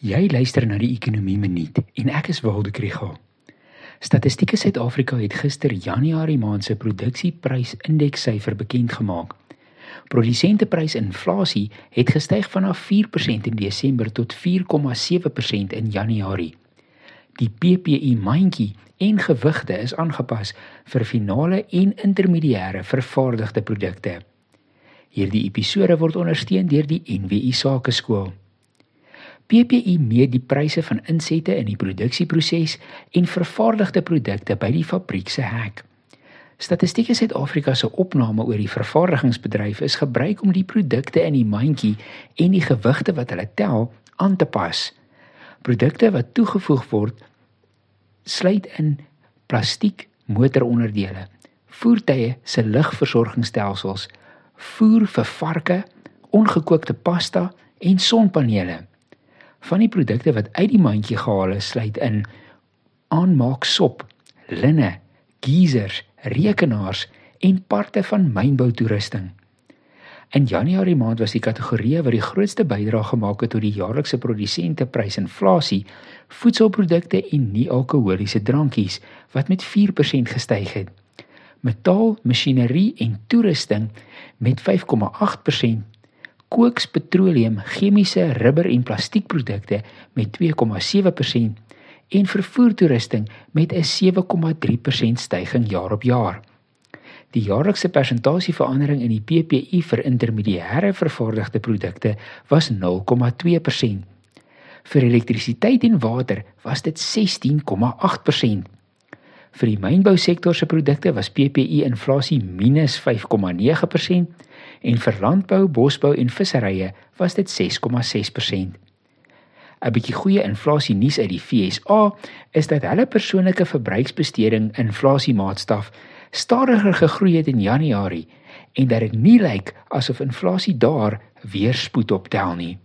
Jy luister na die Ekonomie Minuut en ek is Waldo Krügel. Statistiek Suid-Afrika het gister Januarie maand se produksieprysindekssyfer bekend gemaak. Produsenteprys-inflasie het gestyg vanaf 4% in Desember tot 4,7% in Januarie. Die PPI mandjie en gewigte is aangepas vir finale en intermediêre vervaardigde produkte. Hierdie episode word ondersteun deur die NWI Sakeskool. PPI meet die pryse van insette in die produksieproses en vervaardigde produkte by die fabriek se hek. Statistiek Suid-Afrika se opname oor die vervaardigingsbedryf is gebruik om die produkte in die mandjie en die gewigte wat hulle tel aan te pas. Produkte wat toegevoeg word sluit in plastiek motoronderdele, voertuie se lugversorgingsstelsels, voer vir varke, ongekookte pasta en sonpanele. Van die produkte wat uit die mandjie gehaal is, sluit in aanmaak sop, linne, geisers, rekenaars en parte van mynboutoerusting. In Januarie maand was die kategorie wat die grootste bydrae gemaak het tot die jaarlikse produsenteprysinflasie voedselprodukte en nie-alkoholiese drankies wat met 4% gestyg het. Metaal, masjinerie en toerusting met 5,8% kooks, petroleum, chemiese, rubber en plastiekprodukte met 2,7% en vervoertoerusting met 'n 7,3% stygings jaar op jaar. Die jaarlikse persentasieverandering in die PPI vir intermediêre vervaardigde produkte was 0,2%. Vir elektrisiteit en water was dit 16,8%. Vir die mynbousektor se produkte was PPI inflasie -5,9% en vir landbou, bosbou en visserye was dit 6,6%. 'n Bietjie goeie inflasie nuus uit die FSA is dat hulle persoonlike verbruiksbesteding inflasiemaatstaf stadiger gegroei het in Januarie en dat dit nie lyk asof inflasie daar weer spoed optel nie.